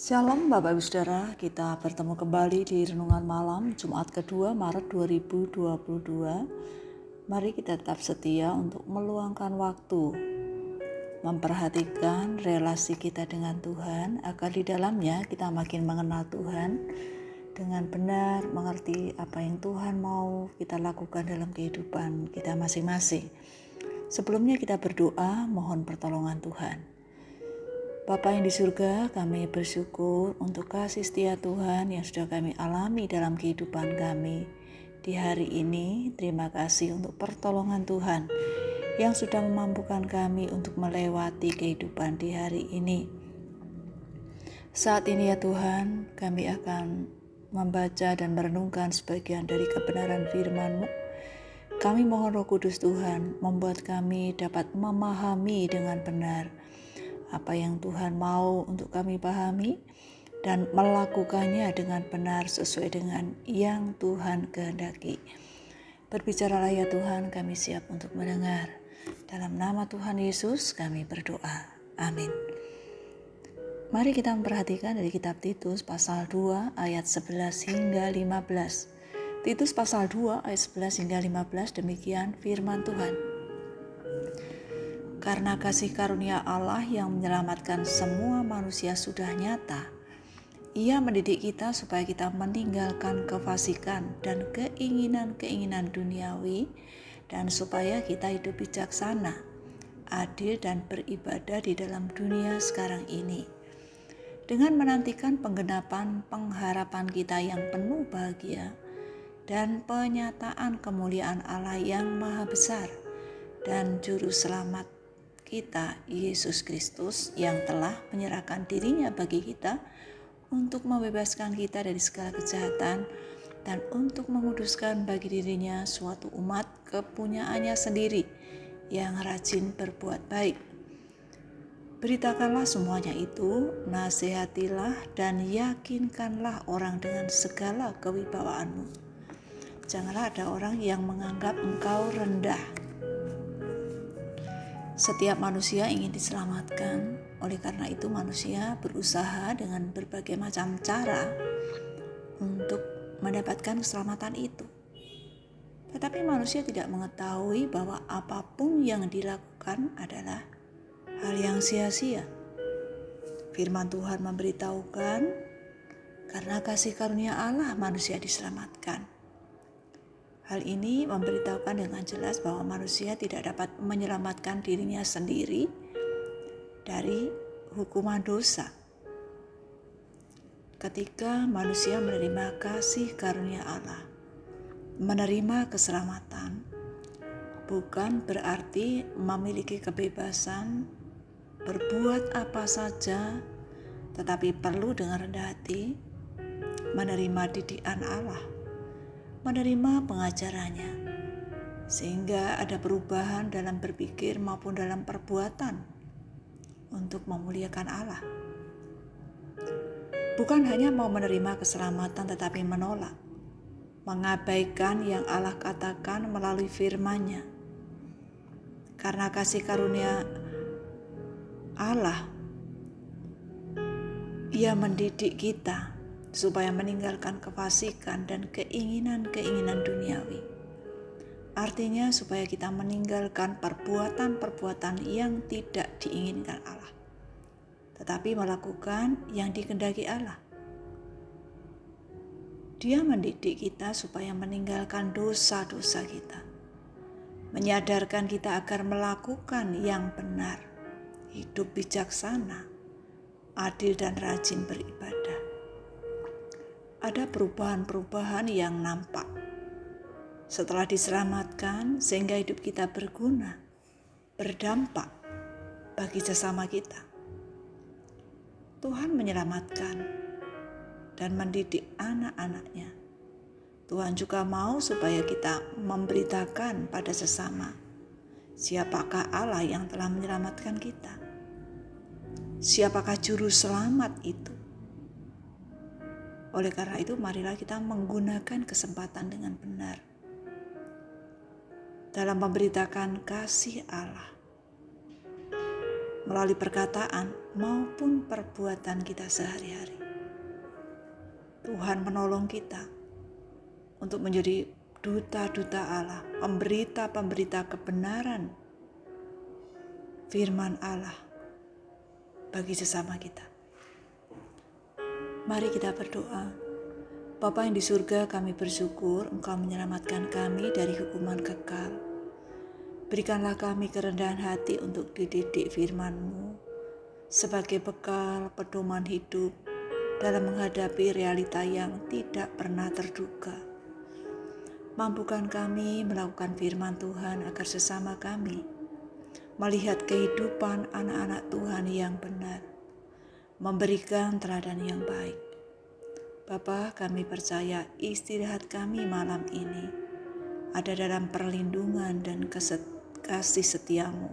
Shalom Bapak Ibu Saudara, kita bertemu kembali di Renungan Malam Jumat kedua Maret 2022. Mari kita tetap setia untuk meluangkan waktu, memperhatikan relasi kita dengan Tuhan agar di dalamnya kita makin mengenal Tuhan dengan benar mengerti apa yang Tuhan mau kita lakukan dalam kehidupan kita masing-masing. Sebelumnya kita berdoa mohon pertolongan Tuhan. Bapa yang di surga, kami bersyukur untuk kasih setia Tuhan yang sudah kami alami dalam kehidupan kami. Di hari ini, terima kasih untuk pertolongan Tuhan yang sudah memampukan kami untuk melewati kehidupan di hari ini. Saat ini ya Tuhan, kami akan membaca dan merenungkan sebagian dari kebenaran firman-Mu. Kami mohon Roh Kudus Tuhan membuat kami dapat memahami dengan benar apa yang Tuhan mau untuk kami pahami dan melakukannya dengan benar sesuai dengan yang Tuhan kehendaki. Berbicaralah ya Tuhan, kami siap untuk mendengar. Dalam nama Tuhan Yesus kami berdoa. Amin. Mari kita memperhatikan dari kitab Titus pasal 2 ayat 11 hingga 15. Titus pasal 2 ayat 11 hingga 15 demikian firman Tuhan. Karena kasih karunia Allah yang menyelamatkan semua manusia sudah nyata, Ia mendidik kita supaya kita meninggalkan kefasikan dan keinginan-keinginan duniawi, dan supaya kita hidup bijaksana, adil, dan beribadah di dalam dunia sekarang ini. Dengan menantikan penggenapan pengharapan kita yang penuh bahagia dan penyataan kemuliaan Allah yang Maha Besar dan Juru Selamat kita, Yesus Kristus, yang telah menyerahkan dirinya bagi kita untuk membebaskan kita dari segala kejahatan dan untuk menguduskan bagi dirinya suatu umat kepunyaannya sendiri yang rajin berbuat baik. Beritakanlah semuanya itu, nasihatilah dan yakinkanlah orang dengan segala kewibawaanmu. Janganlah ada orang yang menganggap engkau rendah setiap manusia ingin diselamatkan, oleh karena itu manusia berusaha dengan berbagai macam cara untuk mendapatkan keselamatan itu. Tetapi manusia tidak mengetahui bahwa apa pun yang dilakukan adalah hal yang sia-sia. Firman Tuhan memberitahukan, karena kasih karunia Allah manusia diselamatkan. Hal ini memberitahukan dengan jelas bahwa manusia tidak dapat menyelamatkan dirinya sendiri dari hukuman dosa. Ketika manusia menerima kasih karunia Allah, menerima keselamatan, bukan berarti memiliki kebebasan berbuat apa saja, tetapi perlu dengan rendah hati menerima didikan Allah menerima pengajarannya, sehingga ada perubahan dalam berpikir maupun dalam perbuatan untuk memuliakan Allah. Bukan hanya mau menerima keselamatan, tetapi menolak, mengabaikan yang Allah katakan melalui firman-Nya. Karena kasih karunia Allah, Ia mendidik kita supaya meninggalkan kefasikan dan keinginan-keinginan duniawi. Artinya supaya kita meninggalkan perbuatan-perbuatan yang tidak diinginkan Allah, tetapi melakukan yang dikendaki Allah. Dia mendidik kita supaya meninggalkan dosa-dosa kita, menyadarkan kita agar melakukan yang benar, hidup bijaksana, adil, dan rajin beribadah ada perubahan-perubahan yang nampak. Setelah diselamatkan, sehingga hidup kita berguna, berdampak bagi sesama kita. Tuhan menyelamatkan dan mendidik anak-anaknya. Tuhan juga mau supaya kita memberitakan pada sesama siapakah Allah yang telah menyelamatkan kita. Siapakah juru selamat itu? Oleh karena itu, marilah kita menggunakan kesempatan dengan benar dalam memberitakan kasih Allah. melalui perkataan maupun perbuatan kita sehari-hari. Tuhan menolong kita untuk menjadi duta-duta Allah, pemberita-pemberita kebenaran firman Allah bagi sesama kita. Mari kita berdoa. Bapa yang di surga, kami bersyukur Engkau menyelamatkan kami dari hukuman kekal. Berikanlah kami kerendahan hati untuk dididik firman-Mu sebagai bekal pedoman hidup dalam menghadapi realita yang tidak pernah terduga. Mampukan kami melakukan firman Tuhan agar sesama kami melihat kehidupan anak-anak Tuhan yang benar, memberikan teladan yang baik. Bapa, kami percaya istirahat kami malam ini ada dalam perlindungan dan kasih setiamu.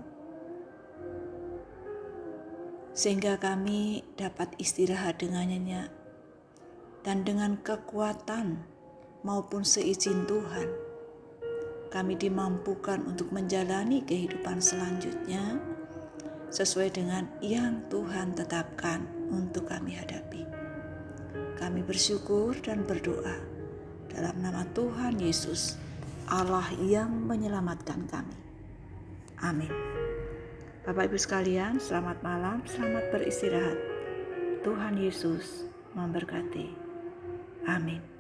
Sehingga kami dapat istirahat dengannya dan dengan kekuatan maupun seizin Tuhan, kami dimampukan untuk menjalani kehidupan selanjutnya sesuai dengan yang Tuhan tetapkan untuk kami hadapi. Kami bersyukur dan berdoa dalam nama Tuhan Yesus, Allah yang menyelamatkan kami. Amin. Bapak Ibu sekalian, selamat malam, selamat beristirahat. Tuhan Yesus memberkati. Amin.